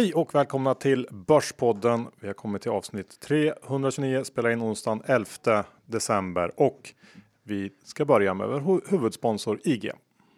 Hej och välkomna till Börspodden. Vi har kommit till avsnitt 329, spelar in onsdagen 11 december och vi ska börja med vår huvudsponsor IG.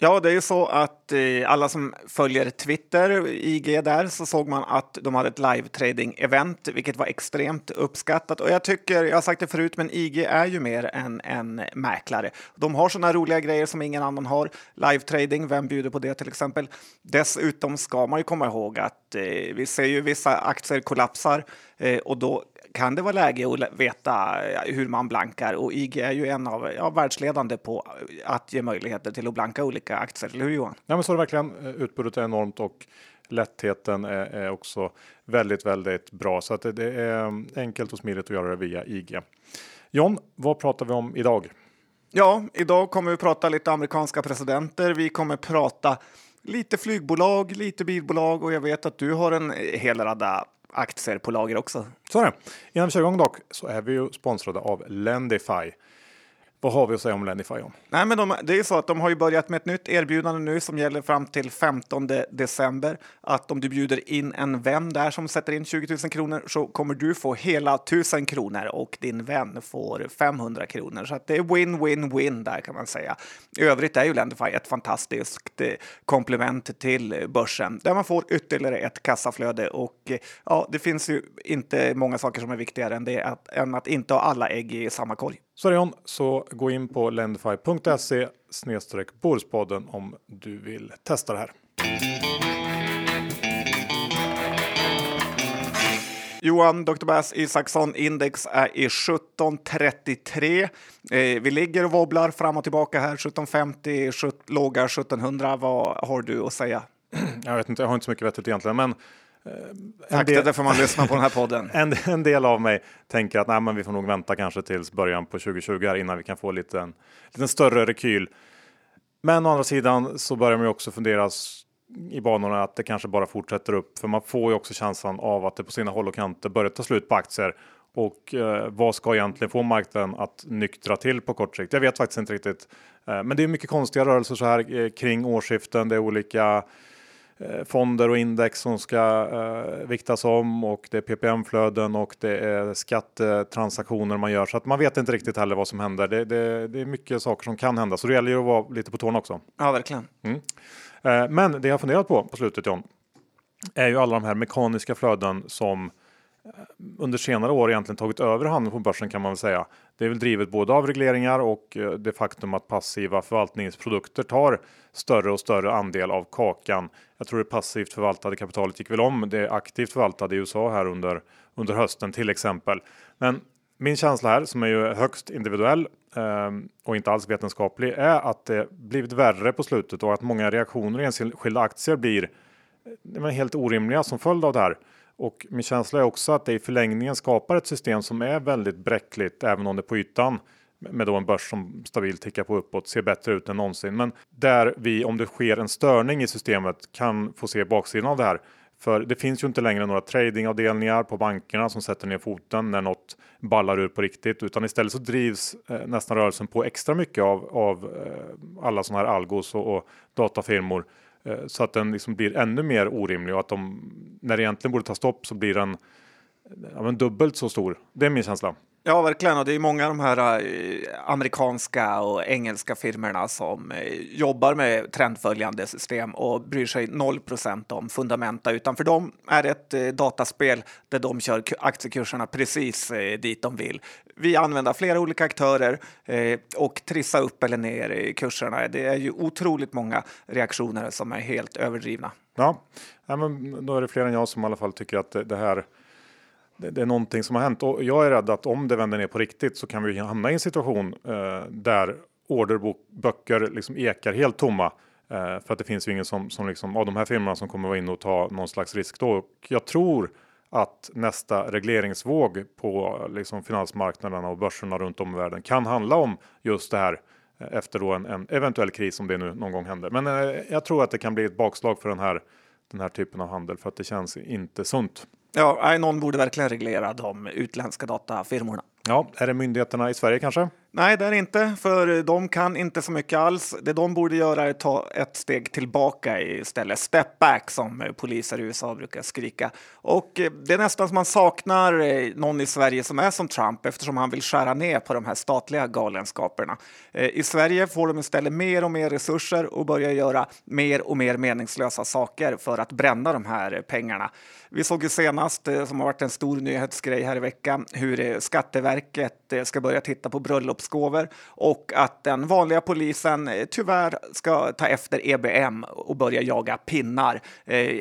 Ja, det är ju så att eh, alla som följer Twitter, IG där, så såg man att de hade ett live trading event, vilket var extremt uppskattat. Och jag tycker, jag har sagt det förut, men IG är ju mer än en mäklare. De har sådana roliga grejer som ingen annan har. Live trading, vem bjuder på det till exempel? Dessutom ska man ju komma ihåg att eh, vi ser ju vissa aktier kollapsar eh, och då kan det vara läge att veta hur man blankar och IG är ju en av ja, världsledande på att ge möjligheter till att blanka olika aktier, eller hur Johan? Ja, men så är det verkligen. Utbudet är enormt och lättheten är, är också väldigt, väldigt bra så att det, det är enkelt och smidigt att göra det via IG. John, vad pratar vi om idag? Ja, idag kommer vi prata lite amerikanska presidenter. Vi kommer prata lite flygbolag, lite bilbolag och jag vet att du har en hel radda aktier på lager också. Så är det. Innan vi kör igång dock så är vi ju sponsrade av Lendify. Vad har vi att säga om Lendify? Om? Nej, men de, det är så att de har ju börjat med ett nytt erbjudande nu som gäller fram till 15 december. Att om du bjuder in en vän där som sätter in 20 000 kronor så kommer du få hela 1000 kronor och din vän får 500 kronor. Så att det är win-win-win där kan man säga. I övrigt är ju Lendify ett fantastiskt eh, komplement till börsen där man får ytterligare ett kassaflöde och ja, det finns ju inte många saker som är viktigare än det att, än att inte ha alla ägg i samma korg. Det så gå in på lendify.se snedstreck om du vill testa det här. Johan, Dr. Bass Isaksson, index är i 1733. Eh, vi ligger och wobblar fram och tillbaka här, 1750, 17, låga 1700. Vad har du att säga? Jag vet inte, jag har inte så mycket vettigt egentligen, men Tack, del, därför man lyssnar på den här podden. En, en, del av mig tänker att nej, men vi får nog vänta kanske tills början på 2020 här innan vi kan få lite en lite större rekyl. Men å andra sidan så börjar man ju också fundera i banorna att det kanske bara fortsätter upp för man får ju också känslan av att det på sina håll och kanter börjar ta slut på aktier. Och eh, vad ska egentligen få marknaden att nyktra till på kort sikt? Jag vet faktiskt inte riktigt. Eh, men det är mycket konstiga rörelser så här eh, kring årsskiften. Det är olika fonder och index som ska eh, viktas om och det är PPM-flöden och det är skattetransaktioner man gör så att man vet inte riktigt heller vad som händer. Det, det, det är mycket saker som kan hända så det gäller ju att vara lite på tårna också. Ja, verkligen. Mm. Eh, men det jag funderat på på slutet John är ju alla de här mekaniska flöden som under senare år egentligen tagit över handeln på börsen kan man väl säga. Det är väl drivet både av regleringar och eh, det faktum att passiva förvaltningsprodukter tar större och större andel av kakan. Jag tror det passivt förvaltade kapitalet gick väl om det aktivt förvaltade i USA här under under hösten till exempel. Men min känsla här som är ju högst individuell eh, och inte alls vetenskaplig är att det blivit värre på slutet och att många reaktioner i enskilda aktier blir eh, helt orimliga som följd av det här. Och min känsla är också att det i förlängningen skapar ett system som är väldigt bräckligt, även om det på ytan med då en börs som stabilt tickar på uppåt ser bättre ut än någonsin. Men där vi, om det sker en störning i systemet, kan få se baksidan av det här. För det finns ju inte längre några tradingavdelningar på bankerna som sätter ner foten när något ballar ur på riktigt, utan istället så drivs eh, nästan rörelsen på extra mycket av, av eh, alla sådana här algos och, och datafirmor Eh, så att den liksom blir ännu mer orimlig och att de när det egentligen borde ta stopp så blir den ja, men dubbelt så stor. Det är min känsla. Ja, verkligen. Och det är många av de här eh, amerikanska och engelska firmorna som eh, jobbar med trendföljande system och bryr sig 0% om fundamenta, utan för dem är det ett eh, dataspel där de kör aktiekurserna precis dit de vill. Vi använder flera olika aktörer och trissa upp eller ner kurserna. Det är ju otroligt många reaktioner som är helt överdrivna. Ja, ja men då är det fler än jag som i alla fall tycker att det här det, det, är någonting som har hänt och jag är rädd att om det vänder ner på riktigt så kan vi hamna i en situation eh, där orderböcker liksom ekar helt tomma. Eh, för att det finns ju ingen som, som liksom, av de här firmorna som kommer vara inne och ta någon slags risk då. Och jag tror att nästa regleringsvåg på liksom, finansmarknaderna och börserna runt om i världen kan handla om just det här eh, efter då en, en eventuell kris om det nu någon gång händer. Men eh, jag tror att det kan bli ett bakslag för den här, den här typen av handel för att det känns inte sunt. Ja, någon borde verkligen reglera de utländska datafirmorna. Ja, är det myndigheterna i Sverige kanske? Nej, det är inte, för de kan inte så mycket alls. Det de borde göra är att ta ett steg tillbaka istället. Step back, som poliser i USA brukar skrika. Och eh, det är nästan som man saknar eh, någon i Sverige som är som Trump eftersom han vill skära ner på de här statliga galenskaperna. Eh, I Sverige får de istället mer och mer resurser och börjar göra mer och mer meningslösa saker för att bränna de här pengarna. Vi såg ju senast, eh, som har varit en stor nyhetsgrej här i veckan, hur eh, Skatteverket eh, ska börja titta på bröllopsgåvor och att den vanliga polisen tyvärr ska ta efter EBM och börja jaga pinnar,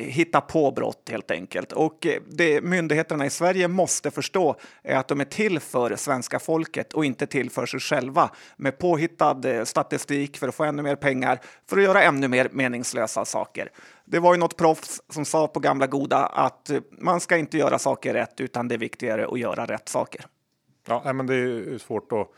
hitta på brott helt enkelt. Och det myndigheterna i Sverige måste förstå är att de är till för svenska folket och inte till för sig själva med påhittad statistik för att få ännu mer pengar för att göra ännu mer meningslösa saker. Det var ju något proffs som sa på gamla goda att man ska inte göra saker rätt utan det är viktigare att göra rätt saker. Ja, men det är svårt att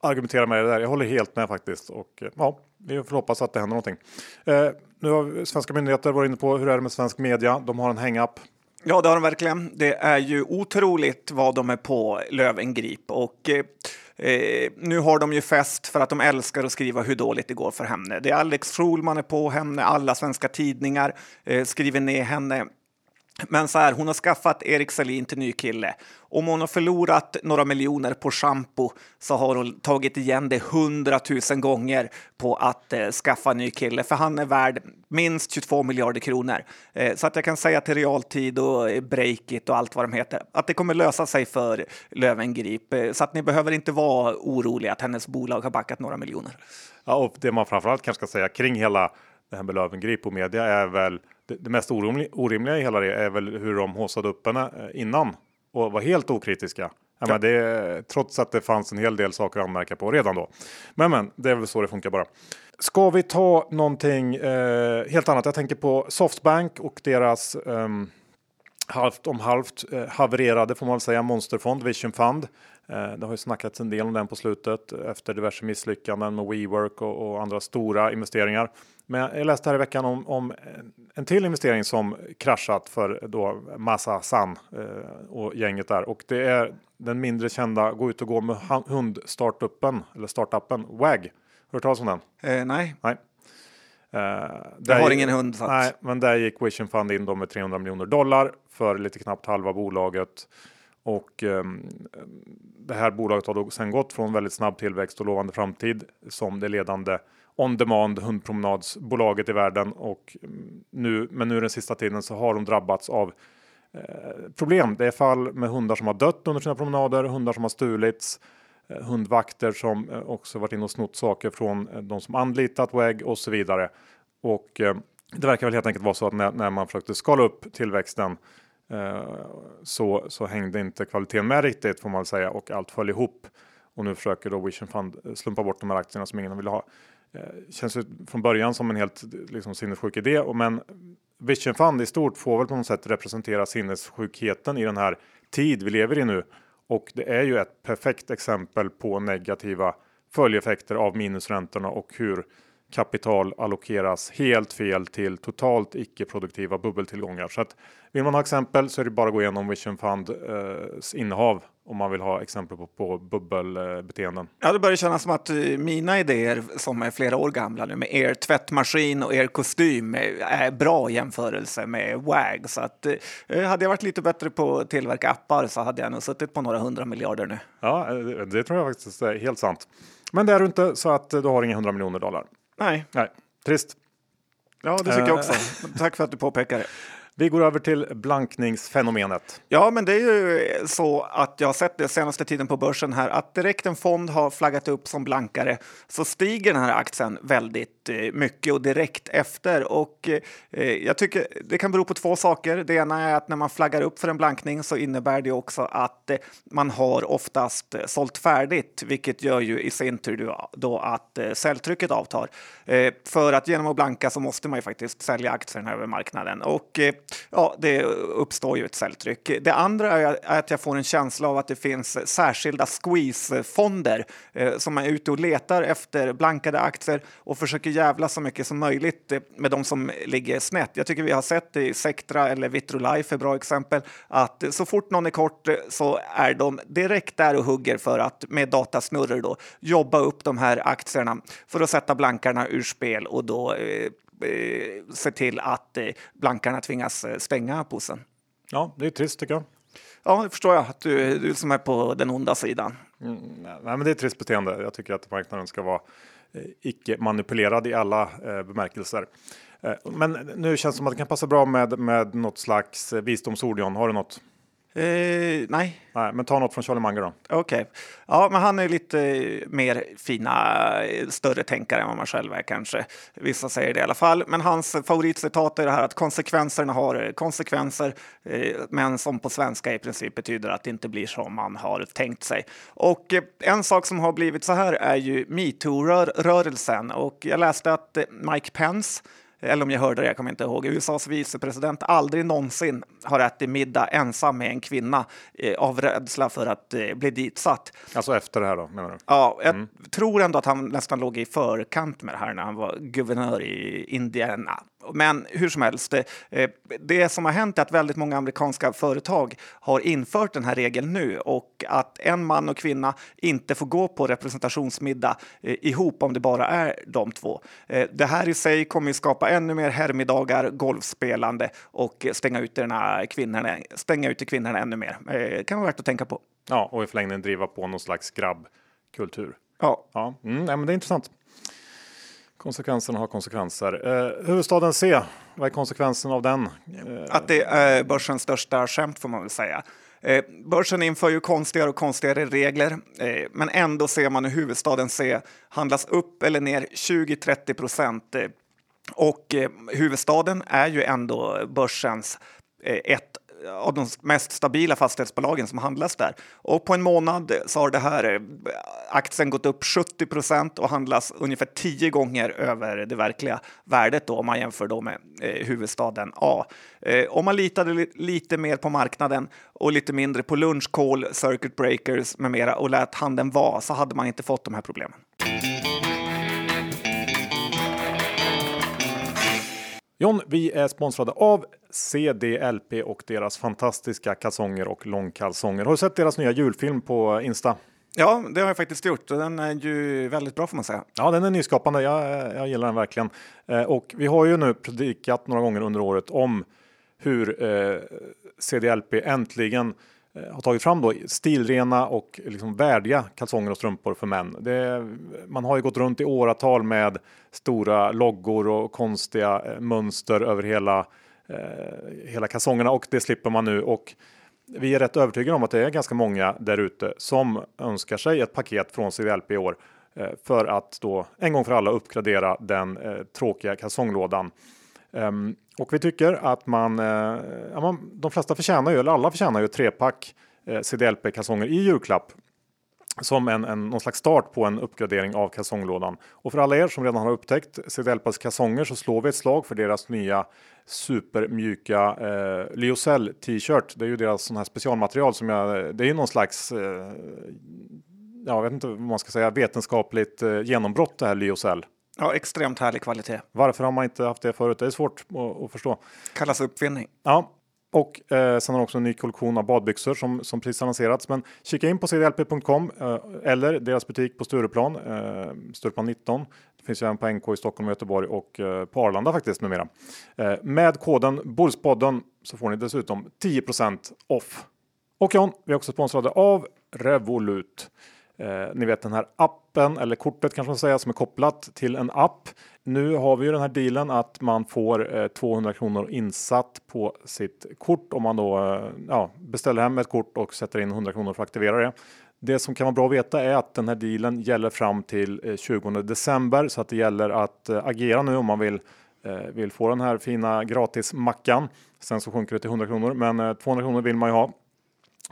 argumentera med det där. Jag håller helt med faktiskt och ja, vi får hoppas att det händer någonting. Eh, nu har svenska myndigheter varit inne på hur är det med svensk media? De har en hang-up Ja, det har de verkligen. Det är ju otroligt vad de är på Lövengrip och eh, Eh, nu har de ju fest för att de älskar att skriva hur dåligt det går för henne. Det är Alex Schulman är på henne, alla svenska tidningar eh, skriver ner henne. Men så här, hon har skaffat Erik Salin till ny kille. Om hon har förlorat några miljoner på shampoo så har hon tagit igen det hundratusen gånger på att eh, skaffa ny kille, för han är värd minst 22 miljarder kronor. Eh, så att jag kan säga till Realtid och eh, Breakit och allt vad de heter att det kommer lösa sig för Lövengrip. Eh, så att ni behöver inte vara oroliga att hennes bolag har backat några miljoner. Ja, och det man framförallt kanske ska säga kring hela det här med Lövengrip och media är väl det, det mest orimliga, orimliga i hela det är väl hur de haussade upp henne eh, innan och var helt okritiska. Ja. Men det, trots att det fanns en hel del saker att anmärka på redan då. Men men, det är väl så det funkar bara. Ska vi ta någonting eh, helt annat? Jag tänker på Softbank och deras eh, halvt om halvt eh, havererade får man väl säga monsterfond Vision Fund. Eh, det har ju snackats en del om den på slutet efter diverse misslyckanden med WeWork och, och andra stora investeringar. Men jag läste här i veckan om, om en till investering som kraschat för då Massa San eh, och gänget där och det är den mindre kända gå ut och gå med hund startupen eller startupen WAG. Hört talas om den? Eh, nej. nej. Uh, jag har ingen hund. Nej, men där gick Vision Fund in med 300 miljoner dollar för lite knappt halva bolaget. Och um, det här bolaget har då sen gått från väldigt snabb tillväxt och lovande framtid som det ledande on demand hundpromenadsbolaget i världen och nu, men nu den sista tiden så har de drabbats av eh, problem. Det är fall med hundar som har dött under sina promenader, hundar som har stulits, eh, hundvakter som eh, också varit inne och snott saker från eh, de som anlitat WEG och så vidare. Och eh, det verkar väl helt enkelt vara så att när, när man försökte skala upp tillväxten eh, så, så hängde inte kvaliteten med riktigt får man säga och allt föll ihop. Och nu försöker då Vision Fund eh, slumpa bort de här aktierna som ingen vill ha. Eh, känns ju från början som en helt liksom, sinnessjuk idé. Men Vision Fund i stort får väl på något sätt representera sinnessjukheten i den här tid vi lever i nu. Och det är ju ett perfekt exempel på negativa följdeffekter av minusräntorna och hur kapital allokeras helt fel till totalt icke produktiva bubbeltillgångar. Så att vill man ha exempel så är det bara att gå igenom Vision Funds eh, innehav om man vill ha exempel på, på bubbelbeteenden. Ja, det börjar kännas som att eh, mina idéer som är flera år gamla nu med er tvättmaskin och er kostym är bra jämförelse med WAG. Så att eh, hade jag varit lite bättre på att tillverka appar så hade jag nog suttit på några hundra miljarder nu. Ja, det, det tror jag faktiskt är helt sant. Men det är du inte så att du har inga hundra miljoner dollar. Nej. Nej, trist. Ja, det tycker jag också. Tack för att du påpekar det. Vi går över till blankningsfenomenet. Ja, men det är ju så att jag har sett det senaste tiden på börsen här att direkt en fond har flaggat upp som blankare så stiger den här aktien väldigt eh, mycket och direkt efter. Och eh, jag tycker det kan bero på två saker. Det ena är att när man flaggar upp för en blankning så innebär det också att eh, man har oftast sålt färdigt, vilket gör ju i sin tur då att säljtrycket avtar. För att genom att blanka så måste man ju faktiskt sälja aktierna över marknaden och Ja, det uppstår ju ett säljtryck. Det andra är att jag får en känsla av att det finns särskilda squeeze-fonder eh, som är ute och letar efter blankade aktier och försöker jävla så mycket som möjligt eh, med de som ligger snett. Jag tycker vi har sett i Sectra eller Vitrolife är bra exempel att så fort någon är kort eh, så är de direkt där och hugger för att med datasnurror då jobba upp de här aktierna för att sätta blankarna ur spel och då eh, se till att eh, blankarna tvingas eh, stänga posen. Ja, det är trist tycker jag. Ja, det förstår jag att du, du som är på den onda sidan. Mm, nej, men det är ett trist beteende. Jag tycker att marknaden ska vara eh, icke manipulerad i alla eh, bemärkelser. Eh, men nu känns det som att det kan passa bra med, med något slags eh, visdomsord. John. Har du något? Eh, nej. Nej, men ta något från Charlie Munger då. Okej. Okay. Ja, men han är lite mer fina, större tänkare än vad man själv är kanske. Vissa säger det i alla fall. Men hans favoritcitat är det här att konsekvenserna har konsekvenser, eh, men som på svenska i princip betyder att det inte blir som man har tänkt sig. Och eh, en sak som har blivit så här är ju metoo-rörelsen. Och jag läste att eh, Mike Pence eller om jag hörde det, jag kommer inte ihåg, USAs vicepresident aldrig någonsin har ätit middag ensam med en kvinna eh, av rädsla för att eh, bli ditsatt. Alltså efter det här då, menar du? Ja, jag mm. tror ändå att han nästan låg i förkant med det här när han var guvernör i Indiana. Men hur som helst, eh, det som har hänt är att väldigt många amerikanska företag har infört den här regeln nu och att en man och kvinna inte får gå på representationsmiddag eh, ihop om det bara är de två. Eh, det här i sig kommer att skapa ännu mer herrmiddagar, golfspelande och stänga ut kvinnorna, stänga ute kvinnorna ännu mer. Det kan vara värt att tänka på. Ja, och i förlängningen driva på någon slags grabbkultur. Ja. ja. Mm, nej, men det är intressant. Konsekvenserna har konsekvenser. Eh, huvudstaden C, vad är konsekvensen av den? Eh, att det är börsens största skämt får man väl säga. Eh, börsen inför ju konstigare och konstigare regler, eh, men ändå ser man hur huvudstaden C handlas upp eller ner 20-30 procent. Eh, och eh, huvudstaden är ju ändå börsens eh, ett Eh, av de mest stabila fastighetsbolagen som handlas där. Och på en månad eh, så har det här eh, aktien gått upp 70 procent och handlas ungefär tio gånger över det verkliga värdet då, om man jämför då med eh, huvudstaden A. Eh, om man litade li lite mer på marknaden och lite mindre på lunch, circuit breakers med mera och lät handeln vara så hade man inte fått de här problemen. John, vi är sponsrade av CDLP och deras fantastiska kalsonger och långkalsonger. Har du sett deras nya julfilm på Insta? Ja, det har jag faktiskt gjort och den är ju väldigt bra får man säga. Ja, den är nyskapande. Jag, jag gillar den verkligen. Eh, och vi har ju nu predikat några gånger under året om hur eh, CDLP äntligen Eh, har tagit fram då stilrena och liksom värdiga kalsonger och strumpor för män. Det, man har ju gått runt i åratal med stora loggor och konstiga eh, mönster över hela, Eh, hela kalsongerna och det slipper man nu. Och vi är rätt övertygade om att det är ganska många där ute som önskar sig ett paket från CVLP i år eh, för att då en gång för alla uppgradera den eh, tråkiga kalsonglådan. Um, och vi tycker att man, eh, ja, man, de flesta förtjänar ju, eller alla förtjänar ju trepack eh, CDLP-kalsonger i julklapp som en, en, någon slags start på en uppgradering av kalsonglådan. Och för alla er som redan har upptäckt CDLPs kalsonger så slår vi ett slag för deras nya supermjuka eh, Lyocell t-shirt. Det är ju deras sån här specialmaterial som jag, det är ju någon slags eh, jag vet inte vad man ska säga, vetenskapligt eh, genombrott det här Lyocell. Ja, extremt härlig kvalitet. Varför har man inte haft det förut? Det är svårt att, att förstå. Kallas uppfinning. Ja, och eh, sen har de också en ny kollektion av badbyxor som, som precis lanserats. Men kika in på cdlp.com eh, eller deras butik på Stureplan, eh, Stureplan 19. Det finns ju även på NK i Stockholm och Göteborg och eh, på Arlanda faktiskt numera. Eh, med koden Bullspodden så får ni dessutom 10% off. Och John, vi är också sponsrade av Revolut. Eh, ni vet den här appen eller kortet kanske man säga som är kopplat till en app. Nu har vi ju den här dealen att man får eh, 200 kronor insatt på sitt kort om man då eh, ja, beställer hem ett kort och sätter in 100 kronor för att aktivera det. Det som kan vara bra att veta är att den här dealen gäller fram till eh, 20 december så att det gäller att eh, agera nu om man vill eh, vill få den här fina gratis mackan. Sen så sjunker det till 100 kronor, men eh, 200 kronor vill man ju ha.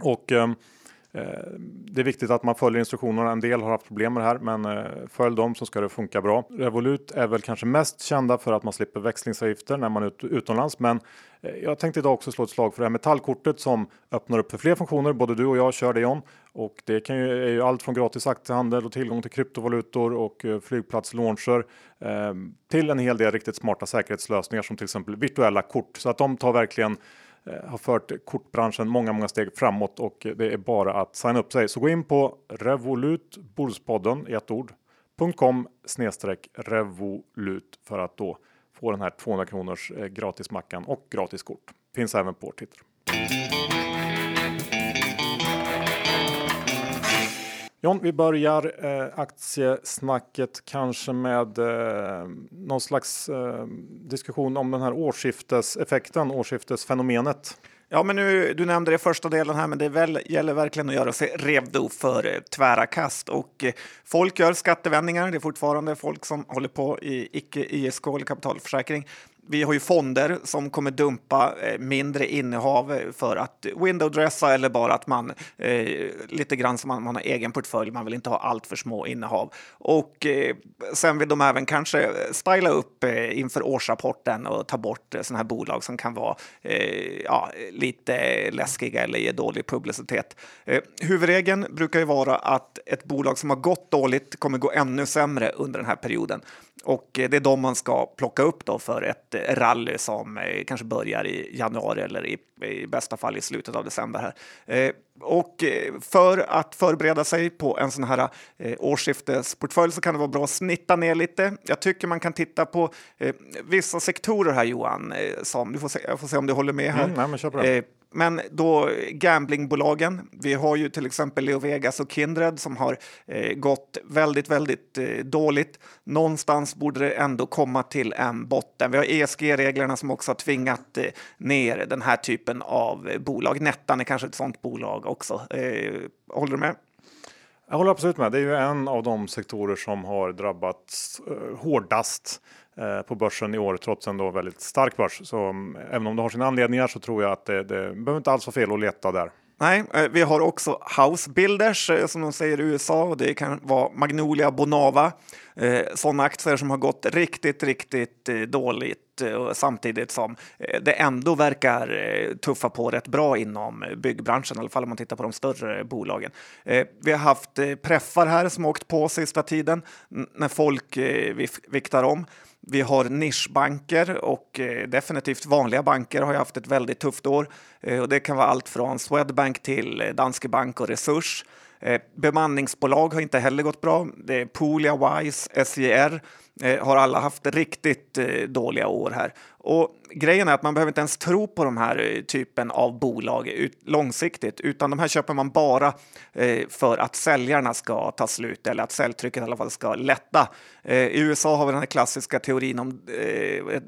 Och ehm, Eh, det är viktigt att man följer instruktionerna. En del har haft problem med det här, men eh, följ dem så ska det funka bra. Revolut är väl kanske mest kända för att man slipper växlingsavgifter när man är utomlands, men eh, jag tänkte idag också slå ett slag för det här metallkortet som öppnar upp för fler funktioner. Både du och jag kör det John och det kan ju, är ju allt från gratis aktiehandel och tillgång till kryptovalutor och flygplatslauncher eh, till en hel del riktigt smarta säkerhetslösningar som till exempel virtuella kort så att de tar verkligen Eh, har fört kortbranschen många, många steg framåt och det är bara att signa upp sig. Så gå in på Revolut Bordspodden i ett ord .com snedstreck revolut för att då få den här 200 kronors eh, gratismackan och gratis kort. Finns även på Twitter. John, vi börjar eh, aktiesnacket kanske med eh, någon slags eh, diskussion om den här årsskifteseffekten, årsskiftesfenomenet. Ja, men nu, du nämnde det i första delen här, men det väl, gäller verkligen att göra sig redo för eh, tvära kast. Och eh, folk gör skattevändningar. Det är fortfarande folk som håller på i icke ISK eller kapitalförsäkring vi har ju fonder som kommer dumpa eh, mindre innehav eh, för att window-dressa eller bara att man eh, lite grann som man, man har egen portfölj. Man vill inte ha allt för små innehav och eh, sen vill de även kanske styla upp eh, inför årsrapporten och ta bort eh, sådana här bolag som kan vara eh, ja, lite läskiga eller ge dålig publicitet. Eh, huvudregeln brukar ju vara att ett bolag som har gått dåligt kommer gå ännu sämre under den här perioden. Och eh, det är de man ska plocka upp då för ett eh, rally som eh, kanske börjar i januari eller i, i bästa fall i slutet av december. Här. Och för att förbereda sig på en sån här årsskiftesportfölj så kan det vara bra att snitta ner lite. Jag tycker man kan titta på vissa sektorer här Johan, som du får se, jag får se om du håller med här. Mm, nej, men då gamblingbolagen. Vi har ju till exempel Leo Vegas och Kindred som har eh, gått väldigt, väldigt eh, dåligt. Någonstans borde det ändå komma till en botten. Vi har ESG-reglerna som också har tvingat eh, ner den här typen av eh, bolag. Nettan är kanske ett sådant bolag också. Eh, håller du med? Jag håller absolut med. Det är ju en av de sektorer som har drabbats eh, hårdast Eh, på börsen i år trots en då väldigt stark börs. Så mm, även om det har sina anledningar så tror jag att det, det behöver inte alls vara fel att leta där. Nej, eh, vi har också house builders eh, som de säger i USA och det kan vara Magnolia Bonava. Sådana aktier som har gått riktigt, riktigt dåligt samtidigt som det ändå verkar tuffa på rätt bra inom byggbranschen, i alla fall om man tittar på de större bolagen. Vi har haft preffar här som åkt på sista tiden när folk viktar om. Vi har nischbanker och eh, definitivt vanliga banker har ju haft ett väldigt tufft år. Eh, och det kan vara allt från Swedbank till eh, Danske Bank och Resurs. Bemanningsbolag har inte heller gått bra. Det är Poolia, Wise, SJR har alla haft riktigt dåliga år här. Och grejen är att man behöver inte ens tro på de här eh, typen av bolag ut, långsiktigt, utan de här köper man bara eh, för att säljarna ska ta slut eller att säljtrycket i alla fall ska lätta. Eh, I USA har vi den här klassiska teorin om eh,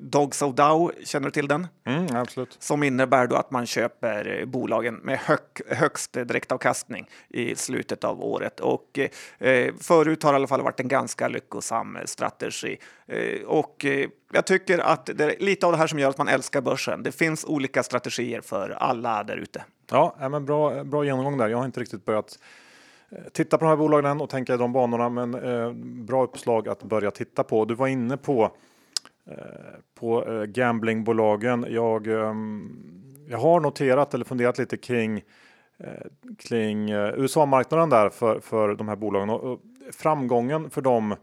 Dogs of Dow. Känner du till den? Mm, absolut. Som innebär då att man köper eh, bolagen med hög, högst direktavkastning i slutet av året. Och eh, förut har det i alla fall varit en ganska lyckosam strategi. Eh, och eh, jag tycker att det är lite av det här som gör att man älskar börsen. Det finns olika strategier för alla där ute. Ja, men bra, bra genomgång där. Jag har inte riktigt börjat eh, titta på de här bolagen än och tänka i de banorna, men eh, bra uppslag att börja titta på. Du var inne på eh, på eh, gamblingbolagen. Jag, jag har noterat eller funderat lite kring kring USA-marknaden där för, för de här bolagen och, och framgången för dem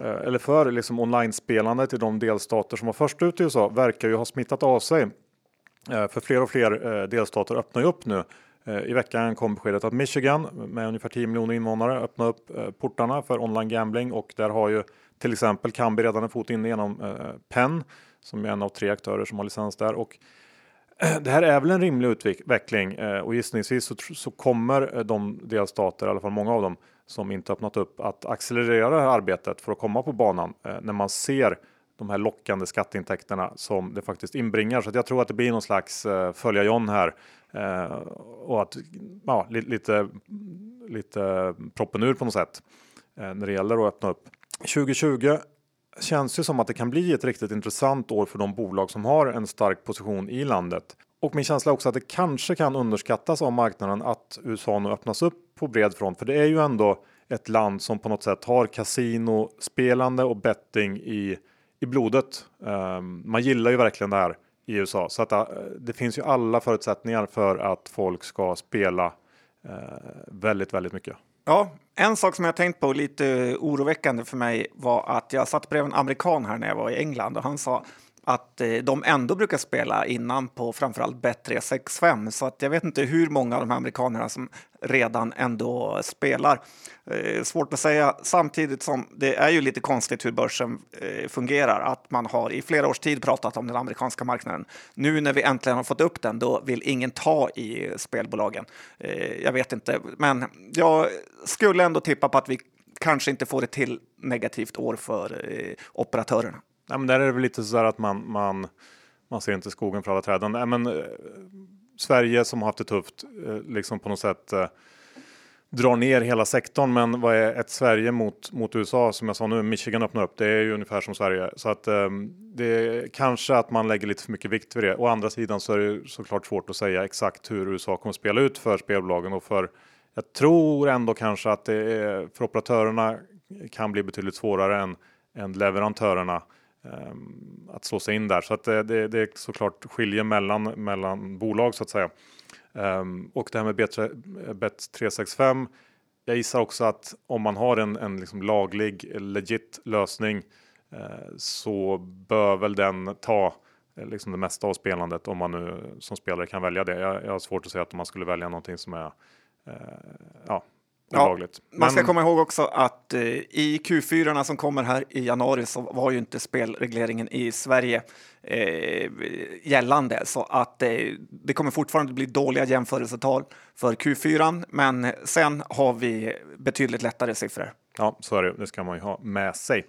Eh, eller för liksom online-spelandet i de delstater som var först ut i USA verkar ju ha smittat av sig. Eh, för fler och fler eh, delstater öppnar ju upp nu. I veckan kom beskedet att Michigan med ungefär 10 miljoner invånare öppnar upp portarna för online gambling och där har ju till exempel Kambi redan en fot in genom Penn som är en av tre aktörer som har licens där. Och det här är väl en rimlig utveckling och gissningsvis så, så kommer de delstater, i alla fall många av dem, som inte öppnat upp att accelerera det här arbetet för att komma på banan eh, när man ser de här lockande skatteintäkterna som det faktiskt inbringar. Så jag tror att det blir någon slags eh, följa John här eh, och att ja, li lite, lite proppen ur på något sätt eh, när det gäller att öppna upp. 2020 känns ju som att det kan bli ett riktigt intressant år för de bolag som har en stark position i landet. Och min känsla är också att det kanske kan underskattas av marknaden att USA nu öppnas upp på bred front. För det är ju ändå ett land som på något sätt har kasinospelande och betting i, i blodet. Um, man gillar ju verkligen det här i USA så att uh, det finns ju alla förutsättningar för att folk ska spela uh, väldigt, väldigt mycket. Ja, en sak som jag tänkt på lite oroväckande för mig var att jag satt bredvid en amerikan här när jag var i England och han sa att eh, de ändå brukar spela innan på framförallt Bet365 så att jag vet inte hur många av de här amerikanerna som redan ändå spelar. Eh, svårt att säga samtidigt som det är ju lite konstigt hur börsen eh, fungerar att man har i flera års tid pratat om den amerikanska marknaden. Nu när vi äntligen har fått upp den då vill ingen ta i spelbolagen. Eh, jag vet inte, men jag skulle ändå tippa på att vi kanske inte får ett till negativt år för eh, operatörerna. Ja, men där är det väl lite så att man, man, man ser inte skogen för alla träden. Nej, men, eh, Sverige som har haft det tufft, eh, liksom på något sätt eh, drar ner hela sektorn. Men vad är ett Sverige mot, mot USA? Som jag sa nu, Michigan öppnar upp. Det är ju ungefär som Sverige. Så att eh, det är kanske att man lägger lite för mycket vikt vid det. Å andra sidan så är det såklart svårt att säga exakt hur USA kommer spela ut för spelbolagen och för jag tror ändå kanske att det är, för operatörerna kan bli betydligt svårare än, än leverantörerna Ehm, att slå sig in där. Så att det, det, är såklart skiljer mellan, mellan bolag så att säga. Ehm, och det här med Bet365. Jag gissar också att om man har en, en liksom laglig, legit lösning eh, så bör väl den ta eh, liksom det mesta av spelandet om man nu som spelare kan välja det. Jag, jag har svårt att säga att man skulle välja någonting som är eh, ja, olagligt. Ja, man ska Men... komma ihåg också att eh, i Q4 som kommer här i januari så var ju inte spelregleringen i Sverige eh, gällande så att eh, det kommer fortfarande bli dåliga jämförelsetal för Q4 men sen har vi betydligt lättare siffror. Ja, så är det. Det ska man ju ha med sig.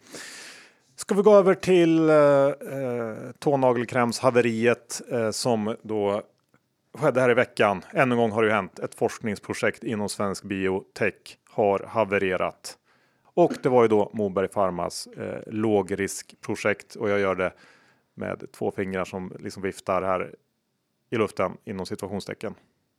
Ska vi gå över till eh, eh tånagelkrämshaveriet eh, som då skedde här i veckan. ännu en gång har det hänt. Ett forskningsprojekt inom svensk biotech har havererat. Och det var ju då Moberg Pharmas eh, lågriskprojekt och jag gör det med två fingrar som liksom viftar här i luften inom situationstecken.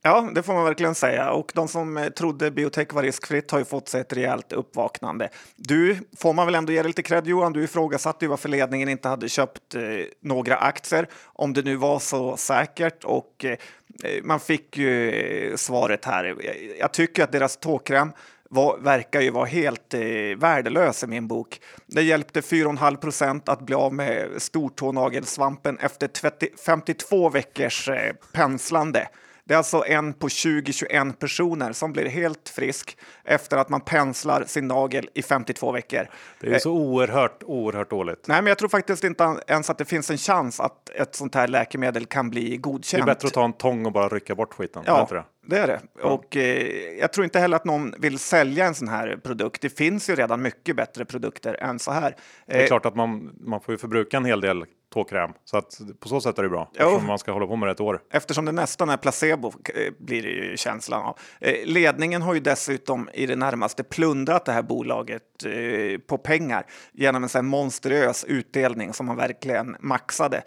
Ja, det får man verkligen säga. Och de som eh, trodde biotech var riskfritt har ju fått sig ett rejält uppvaknande. Du får man väl ändå ge dig lite cred Johan. Du ifrågasatte ju varför ledningen inte hade köpt eh, några aktier om det nu var så säkert och eh, eh man fick ju eh, svaret här. Eh, jag tycker att deras tåkräm var, verkar ju vara helt eh, värdelös i min bok. Det hjälpte 4,5 procent att bli av med stortånagelsvampen efter 30, 52 veckors eh, penslande. Det är alltså en på 20-21 personer som blir helt frisk efter att man penslar sin nagel i 52 veckor. Det är så oerhört, oerhört dåligt. Nej, men jag tror faktiskt inte ens att det finns en chans att ett sånt här läkemedel kan bli godkänt. Det är bättre att ta en tång och bara rycka bort skiten. Ja, det? det är det. Ja. Och eh, jag tror inte heller att någon vill sälja en sån här produkt. Det finns ju redan mycket bättre produkter än så här. Det är eh, klart att man, man får ju förbruka en hel del tåkräm. Så att på så sätt är det bra. Eftersom man ska hålla på med det ett år. Eftersom det nästan är placebo eh, blir det ju känslan av. Eh, ledningen har ju dessutom i det närmaste plundrat det här bolaget eh, på pengar genom en sån monstruös utdelning som man verkligen maxade.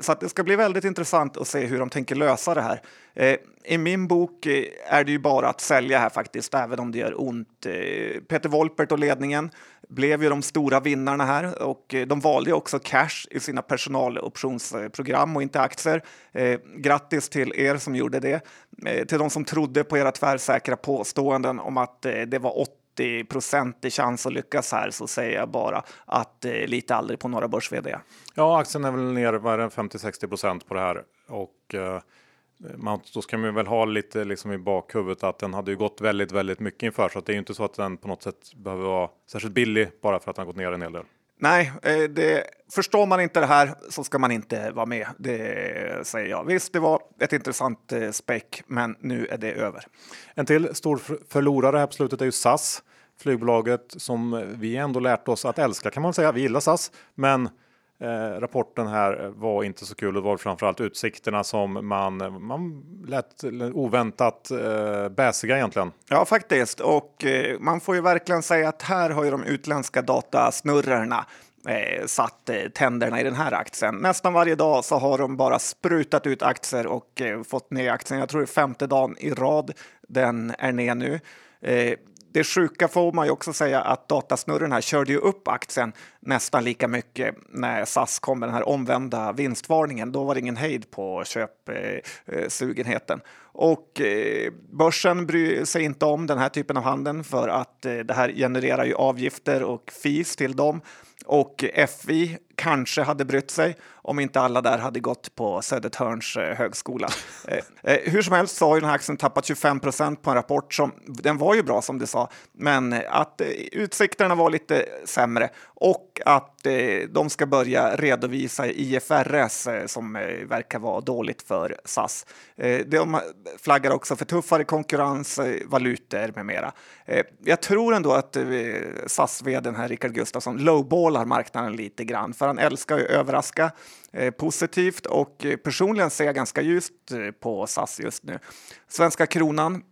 Så att det ska bli väldigt intressant att se hur de tänker lösa det här. I min bok är det ju bara att sälja här faktiskt, även om det gör ont. Peter Wolpert och ledningen blev ju de stora vinnarna här och eh, de valde också cash i sina personaloptionsprogram och inte aktier. Eh, grattis till er som gjorde det. Eh, till de som trodde på era tvärsäkra påståenden om att eh, det var 80 i chans att lyckas här så säger jag bara att eh, lite aldrig på några börs -vd. Ja, aktien är väl ner 50-60 procent på det här och eh, eh, man, då ska man väl ha lite liksom i bakhuvudet att den hade ju gått väldigt, väldigt mycket inför så att det är ju inte så att den på något sätt behöver vara särskilt billig bara för att den gått ner en hel del. Nej, eh, det, förstår man inte det här så ska man inte vara med. Det säger jag. Visst, det var ett intressant eh, späck, men nu är det över. En till stor förlorare här på slutet är ju SAS, flygbolaget som vi ändå lärt oss att älska kan man säga. Vi gillar SAS, men Eh, rapporten här var inte så kul. Det var framförallt utsikterna som man, man lät oväntat eh, bäsiga egentligen. Ja, faktiskt. Och eh, man får ju verkligen säga att här har ju de utländska datasnurrorna eh, satt eh, tänderna i den här aktien. Nästan varje dag så har de bara sprutat ut aktier och eh, fått ner aktien. Jag tror det är femte dagen i rad den är ner nu. Eh, det sjuka får man ju också säga att datasnurren här körde ju upp aktien nästan lika mycket när SAS kom med den här omvända vinstvarningen. Då var det ingen hejd på köpsugenheten. Och eh, börsen bryr sig inte om den här typen av handel för att eh, det här genererar ju avgifter och fees till dem. Och FI kanske hade brytt sig om inte alla där hade gått på Södertörns eh, högskola. Eh, eh, hur som helst så har ju den här aktien tappat 25 procent på en rapport som den var ju bra som du sa, men att utsikterna var lite sämre och att de ska börja redovisa IFRS som verkar vara dåligt för SAS. De flaggar också för tuffare konkurrens, valutor med mera. Jag tror ändå att SAS-vdn här, Rickard Gustafsson, lowballar marknaden lite grann, för han älskar att överraska eh, positivt och eh, personligen ser jag ganska ljust eh, på SAS just nu. Svenska kronan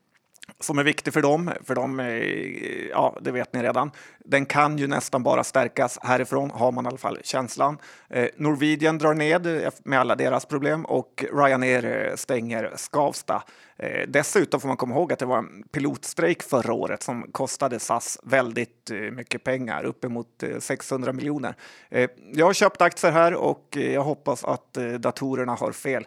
som är viktig för dem, för de, eh, ja, det vet ni redan. Den kan ju nästan bara stärkas härifrån, har man i alla fall känslan. Eh, Norwegian drar ned eh, med alla deras problem och Ryanair eh, stänger Skavsta. Eh, dessutom får man komma ihåg att det var en pilotstrejk förra året som kostade SAS väldigt eh, mycket pengar, uppemot 600 miljoner. Jag har köpt aktier här och jag hoppas att datorerna har fel.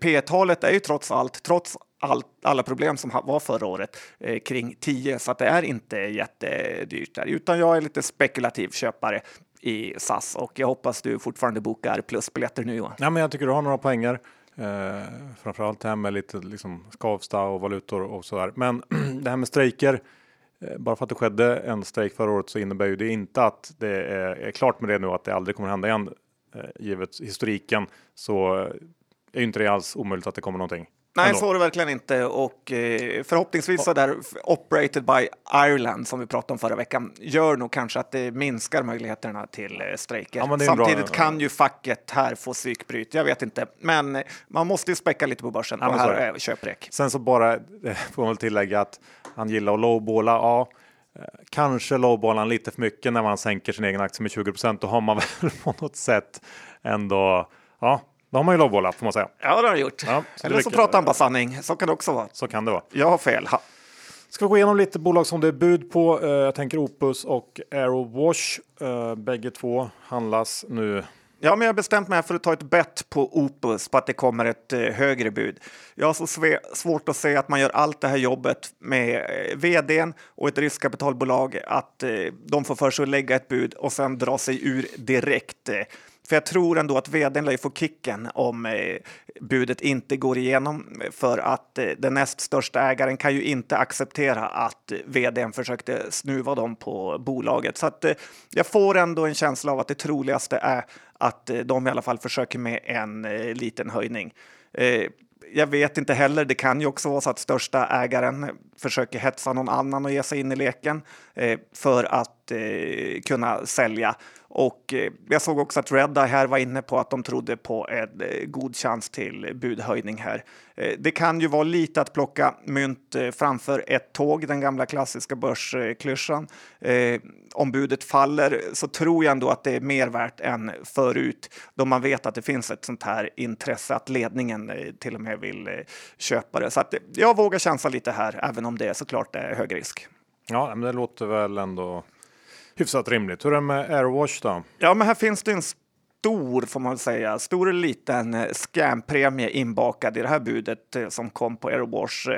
P-talet är ju trots allt, trots all, alla problem som var förra året eh, kring 10 så att det är inte jättedyrt där utan jag är lite spekulativ köpare i SAS och jag hoppas du fortfarande bokar plusbiljetter nu Johan. Ja, men jag tycker du har några poänger. Eh, framförallt det här med lite liksom Skavsta och valutor och så där. Men det här med strejker. Eh, bara för att det skedde en strejk förra året så innebär ju det inte att det är, är klart med det nu att det aldrig kommer hända igen. Eh, givet historiken så eh, är ju inte det alls omöjligt att det kommer någonting. Nej, så är det verkligen inte. Och eh, förhoppningsvis så där operated by Ireland som vi pratade om förra veckan gör nog kanske att det minskar möjligheterna till eh, strejker. Ja, Samtidigt bra, kan ju facket här få psykbryt. Jag vet inte, men eh, man måste ju späcka lite på börsen ja, och här är köprek. Sen så bara får man väl tillägga att han gillar att lowballa. Ja, kanske lowballar lite för mycket när man sänker sin egen aktie med 20 procent. Då har man väl på något sätt ändå ja, då har man ju lowballat får man säga. Ja, det har han gjort. Ja, så Eller så pratar han bara sanning. Så kan det också vara. Så kan det vara. Jag har fel. Ha. Ska vi gå igenom lite bolag som det är bud på. Uh, jag tänker Opus och Aerowash. Uh, bägge två handlas nu. Ja, men jag har bestämt mig för att ta ett bett på Opus på att det kommer ett uh, högre bud. Jag har så svårt att se att man gör allt det här jobbet med vdn och ett riskkapitalbolag att de får för sig att lägga ett bud och sen dra sig ur direkt. För jag tror ändå att vdn lär få kicken om eh, budet inte går igenom eh, för att eh, den näst största ägaren kan ju inte acceptera att eh, vdn försökte snuva dem på bolaget. Så att eh, jag får ändå en känsla av att det troligaste är att eh, de i alla fall försöker med en liten höjning jag vet inte heller. Det kan ju också vara så att största ägaren försöker hetsa någon annan och ge sig in i leken för att eh, kunna sälja. Och eh, jag såg också att Redeye här var inne på att de trodde på en eh, god chans till budhöjning här. Eh, det kan ju vara lite att plocka mynt eh, framför ett tåg, den gamla klassiska börsklyschan. Eh, om budet faller så tror jag ändå att det är mer värt än förut då man vet att det finns ett sånt här intresse att ledningen eh, till och med vill eh, köpa det. Så att jag vågar chansa lite här, även om det såklart är hög risk. Ja, men det låter väl ändå hyfsat rimligt. Hur är det med Airwash då? Ja, men här finns det en stor, får man säga, stor eller liten eh, scampremie inbakad i det här budet eh, som kom på Airwash.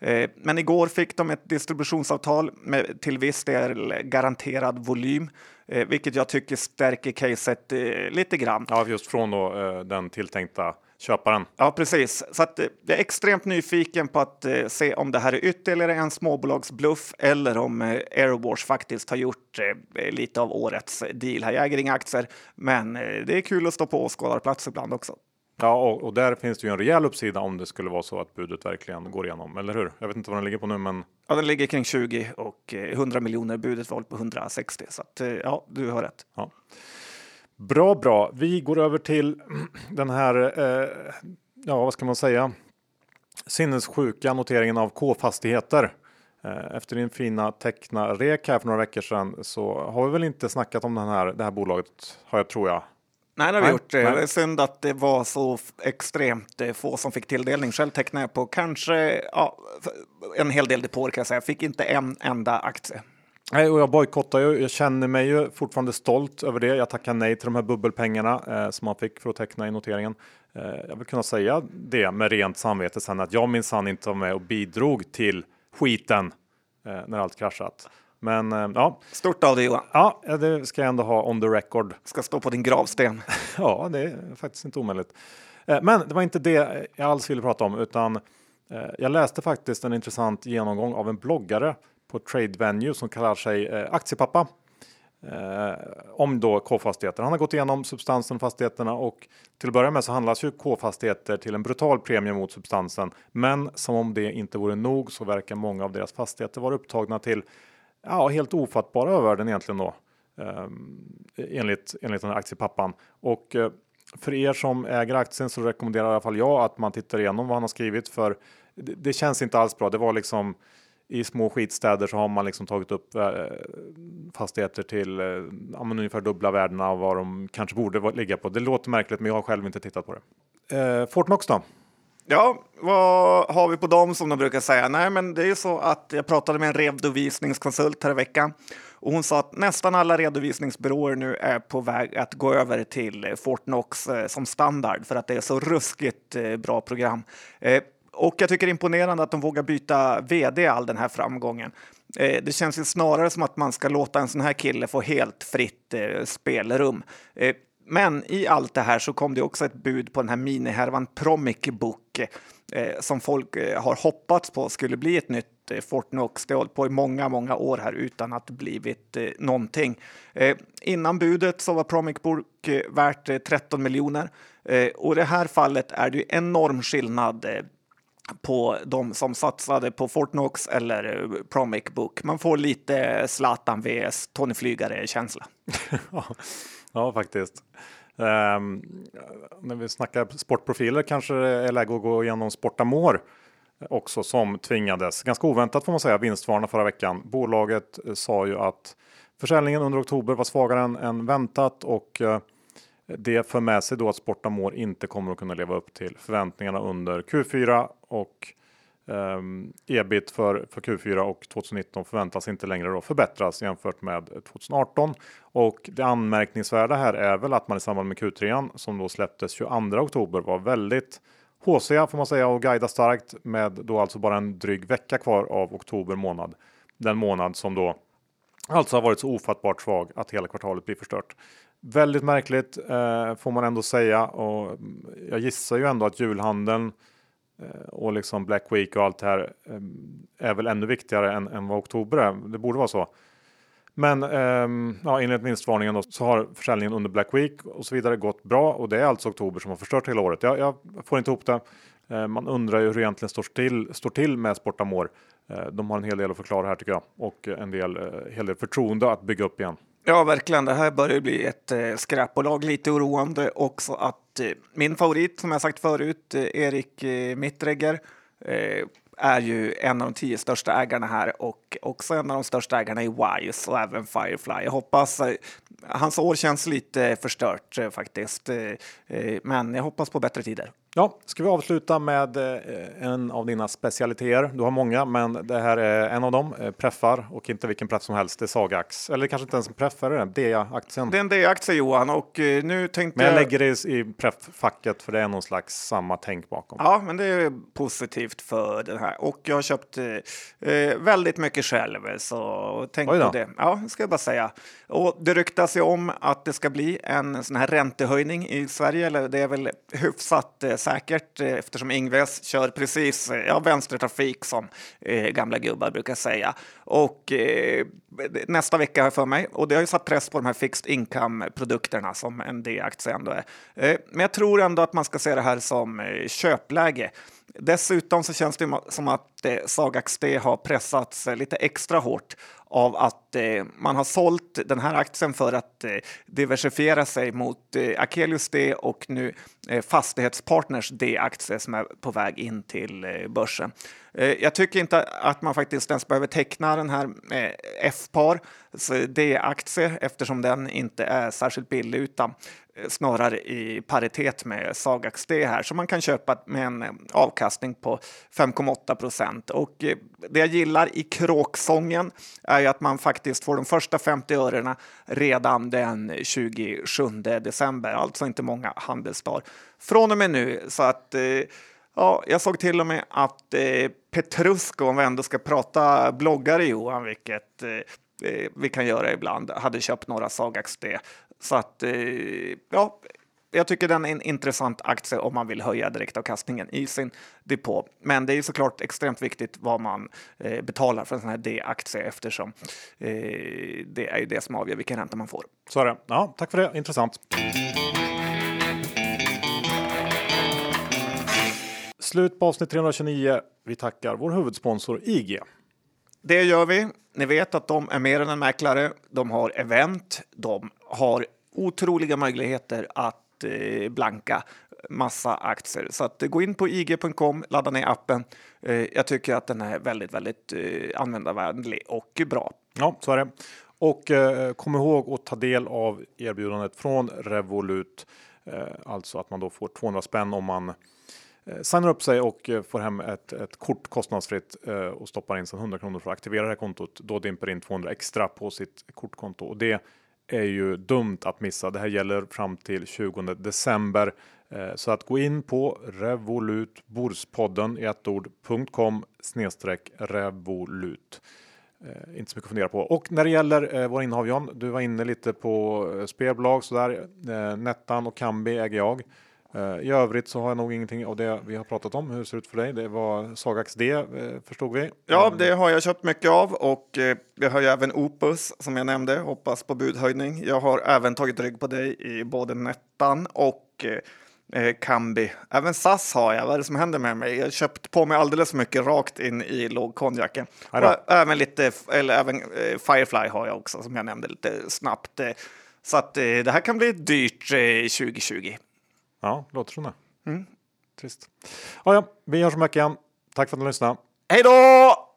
Eh, men igår fick de ett distributionsavtal med till viss del garanterad volym, vilket jag tycker stärker caset lite grann. Ja, just från då, den tilltänkta köparen. Ja, precis. Så att, eh, jag är extremt nyfiken på att eh, se om det här är ytterligare en småbolagsbluff eller om eh, Aerowash faktiskt har gjort eh, lite av årets deal här. Jag äger inga aktier, men eh, det är kul att stå på åskådarplats ibland också. Ja, och, och, där finns det ju en rejäl uppsida om det skulle vara så att budet verkligen går igenom, eller hur? Jag vet inte vad den ligger på nu, men. Ja, den ligger kring 20 och 100 eh, miljoner. Budet var på 160, så att ja, du har rätt. Ja. Bra, bra. Vi går över till den här, eh, ja vad ska man säga, sinnessjuka noteringen av K-fastigheter. Eh, efter din fina teckna rek här för några veckor sedan så har vi väl inte snackat om den här, det här bolaget, har jag tror jag. Nej, det har vi gjort. Det är synd att det var så extremt eh, få som fick tilldelning. Själv tecknade jag på kanske ja, en hel del depåer kan jag säga. Fick inte en enda aktie. Nej, och jag bojkottar ju. Jag känner mig ju fortfarande stolt över det. Jag tackar nej till de här bubbelpengarna eh, som man fick för att teckna i noteringen. Eh, jag vill kunna säga det med rent samvete sen att jag minsann inte var med och bidrog till skiten eh, när allt kraschat. Men eh, ja. Stort av dig Johan. Ja, det ska jag ändå ha on the record. Ska stå på din gravsten. ja, det är faktiskt inte omöjligt. Eh, men det var inte det jag alls ville prata om, utan eh, jag läste faktiskt en intressant genomgång av en bloggare på Trade Venue som kallar sig eh, Aktiepappa. Eh, om då K-fastigheter. Han har gått igenom substansen fastigheterna och till att börja med så handlas ju K-fastigheter till en brutal premie mot substansen. Men som om det inte vore nog så verkar många av deras fastigheter vara upptagna till ja, helt ofattbara övervärden egentligen då. Eh, enligt, enligt den här aktiepappan. Och eh, för er som äger aktien så rekommenderar i alla fall jag att man tittar igenom vad han har skrivit för det, det känns inte alls bra. Det var liksom i små skitstäder så har man liksom tagit upp eh, fastigheter till eh, ungefär dubbla värdena av vad de kanske borde ligga på. Det låter märkligt, men jag har själv inte tittat på det. Eh, Fortnox då? Ja, vad har vi på dem som de brukar säga? Nej, men det är ju så att jag pratade med en redovisningskonsult här i veckan och hon sa att nästan alla redovisningsbyråer nu är på väg att gå över till eh, Fortnox eh, som standard för att det är så ruskigt eh, bra program. Och jag tycker det är imponerande att de vågar byta vd all den här framgången. Eh, det känns ju snarare som att man ska låta en sån här kille få helt fritt eh, spelrum. Eh, men i allt det här så kom det också ett bud på den här minihärvan Promic Book eh, eh som folk eh, har hoppats på skulle bli ett nytt eh, Fortnox. Det har hållit på i många, många år här utan att blivit eh, någonting. Eh, innan budet så var Promic Book eh, värt 13 miljoner och i det här fallet är det ju enorm skillnad på de som satsade på Fortnox eller eh, Promic Book. Man får lite Zlatan vs Tony Flygare-känsla. ja, faktiskt. Um, när vi snackar sportprofiler kanske det är läge att gå igenom Sportamor också som tvingades, ganska oväntat får man säga, vinstvarna förra veckan. Bolaget eh, sa ju att försäljningen under oktober var svagare än, än väntat och uh, det för med sig då att Sportamor inte kommer att kunna leva upp till förväntningarna under Q4 och um, ebit för, för Q4 och 2019 förväntas inte längre då förbättras jämfört med 2018. Och det anmärkningsvärda här är väl att man i samband med Q3 som då släpptes 22 oktober var väldigt haussiga får man säga och guida starkt med då alltså bara en dryg vecka kvar av oktober månad. Den månad som då alltså har varit så ofattbart svag att hela kvartalet blir förstört. Väldigt märkligt eh, får man ändå säga och mm, jag gissar ju ändå att julhandeln eh, och liksom Black Week och allt det här eh, är väl ännu viktigare än, än vad oktober är. Det borde vara så. Men eh, ja, enligt vinstvarningen då, så har försäljningen under Black Week och så vidare gått bra och det är alltså oktober som har förstört hela året. Jag, jag får inte ihop det. Eh, man undrar ju hur det egentligen står till, står till med Sportamor. Eh, de har en hel del att förklara här tycker jag och eh, en del, eh, hel del förtroende att bygga upp igen. Ja, verkligen. Det här börjar bli ett eh, skräpbolag. Lite oroande också att eh, min favorit, som jag sagt förut, eh, Erik eh, Mittregger, eh, är ju en av de tio största ägarna här och också en av de största ägarna i Wise och även Firefly. Jag hoppas, hans år känns lite förstört faktiskt, men jag hoppas på bättre tider. Ja, ska vi avsluta med en av dina specialiteter? Du har många, men det här är en av dem. Preffar och inte vilken plats som helst. Det är Sagax, eller kanske inte ens en preffar, är det DEA-aktien? Det är en DEA-aktie Johan och nu tänkte Men jag lägger det i prefffacket för det är någon slags samma tänk bakom. Ja, men det är positivt för den här och jag har köpt eh, väldigt mycket själv så tänk på det. Ja, ska jag bara säga. Och det ryktas ju om att det ska bli en sån här räntehöjning i Sverige, eller det är väl hyfsat eh, säkert eh, eftersom Ingves kör precis eh, ja, vänstertrafik som eh, gamla gubbar brukar säga. Och eh, nästa vecka har jag för mig och det har ju satt press på de här fixed income produkterna som en D-aktie ändå är. Eh, men jag tror ändå att man ska se det här som eh, köpläge. Dessutom så känns det som att eh, Sagax D har pressats lite extra hårt av att eh, man har sålt den här aktien för att eh, diversifiera sig mot eh, Akelius D och nu eh, Fastighetspartners D-aktie som är på väg in till eh, börsen. Eh, jag tycker inte att man faktiskt ens behöver teckna den här eh, F-par, D-aktie, eftersom den inte är särskilt billig utan eh, snarare i paritet med Sagax D här som man kan köpa med en avkastning på 5,8 procent. Och det jag gillar i kråksången är ju att man faktiskt får de första 50 örena redan den 27 december, alltså inte många handelsdagar från och med nu. Så att Ja, jag såg till och med att eh, Petrusko, om vi ändå ska prata bloggare Johan, vilket eh, eh vi kan göra ibland, hade köpt några Sagax D. Så att, eh, ja, jag tycker den är en intressant aktie om man vill höja direktavkastningen i sin depå. Men det är såklart extremt viktigt vad man eh, betalar för en sån här D-aktie eftersom eh, det är ju det som avgör vilken ränta man får. Så är det. Ja, tack för det. Intressant. Slut på avsnitt 329. Vi tackar vår huvudsponsor IG. Det gör vi. Ni vet att de är mer än en mäklare. De har event. De har otroliga möjligheter att eh, blanka massa aktier. Så att, gå in på ig.com, ladda ner appen. Eh, jag tycker att den är väldigt, väldigt eh, användarvänlig och bra. Ja, så är det. Och eh, kom ihåg att ta del av erbjudandet från Revolut. Eh, alltså att man då får 200 spänn om man Eh, Eh, signar upp sig och eh, får hem ett, ett kort kostnadsfritt eh, och stoppar in sen 100 kronor för att aktivera det här kontot. Då dimper in 200 extra på sitt kortkonto och det är ju dumt att missa. Det här gäller fram till 20 december. Så att gå in på revolutborspodden i ett ord.com snedstreck revolut. Eh, inte så mycket att fundera på. Och när det gäller eh, våra innehav John, du var inne lite på spelbolag sådär. Eh, Nettan och Kambi äger jag. Eh, I övrigt så har jag nog ingenting av det vi har pratat om. Hur det ser ut för dig? Det var Sagax D eh, förstod vi. Ja, det har jag köpt mycket av och eh, jag har ju även Opus som jag nämnde. Hoppas på budhöjning. Jag har även tagit rygg på dig i både Nettan och eh, Kambi. Även SAS har jag. Vad är det som händer med mig? Jag har köpt på mig alldeles för mycket rakt in i lågkonjaken. Även lite, eller även eh, Firefly har jag också som jag nämnde lite snabbt. Så att eh, det här kan bli dyrt 2020. Ja, låter som det. Mm. Trist. Ja, ja, vi hörs om veckan. Tack för att ni lyssnade. Hej då!